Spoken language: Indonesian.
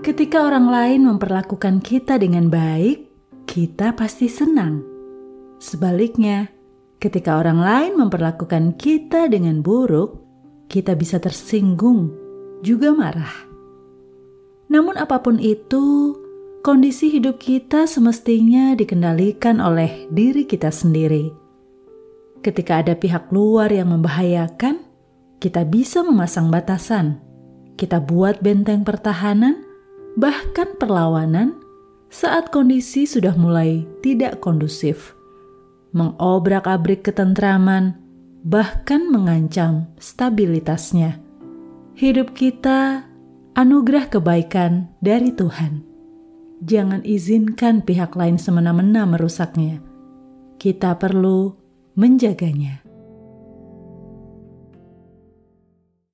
Ketika orang lain memperlakukan kita dengan baik, kita pasti senang. Sebaliknya, ketika orang lain memperlakukan kita dengan buruk, kita bisa tersinggung, juga marah. Namun, apa pun itu, kondisi hidup kita semestinya dikendalikan oleh diri kita sendiri. Ketika ada pihak luar yang membahayakan, kita bisa memasang batasan. Kita buat benteng pertahanan bahkan perlawanan saat kondisi sudah mulai tidak kondusif, mengobrak-abrik ketentraman, bahkan mengancam stabilitasnya. Hidup kita anugerah kebaikan dari Tuhan. Jangan izinkan pihak lain semena-mena merusaknya. Kita perlu menjaganya.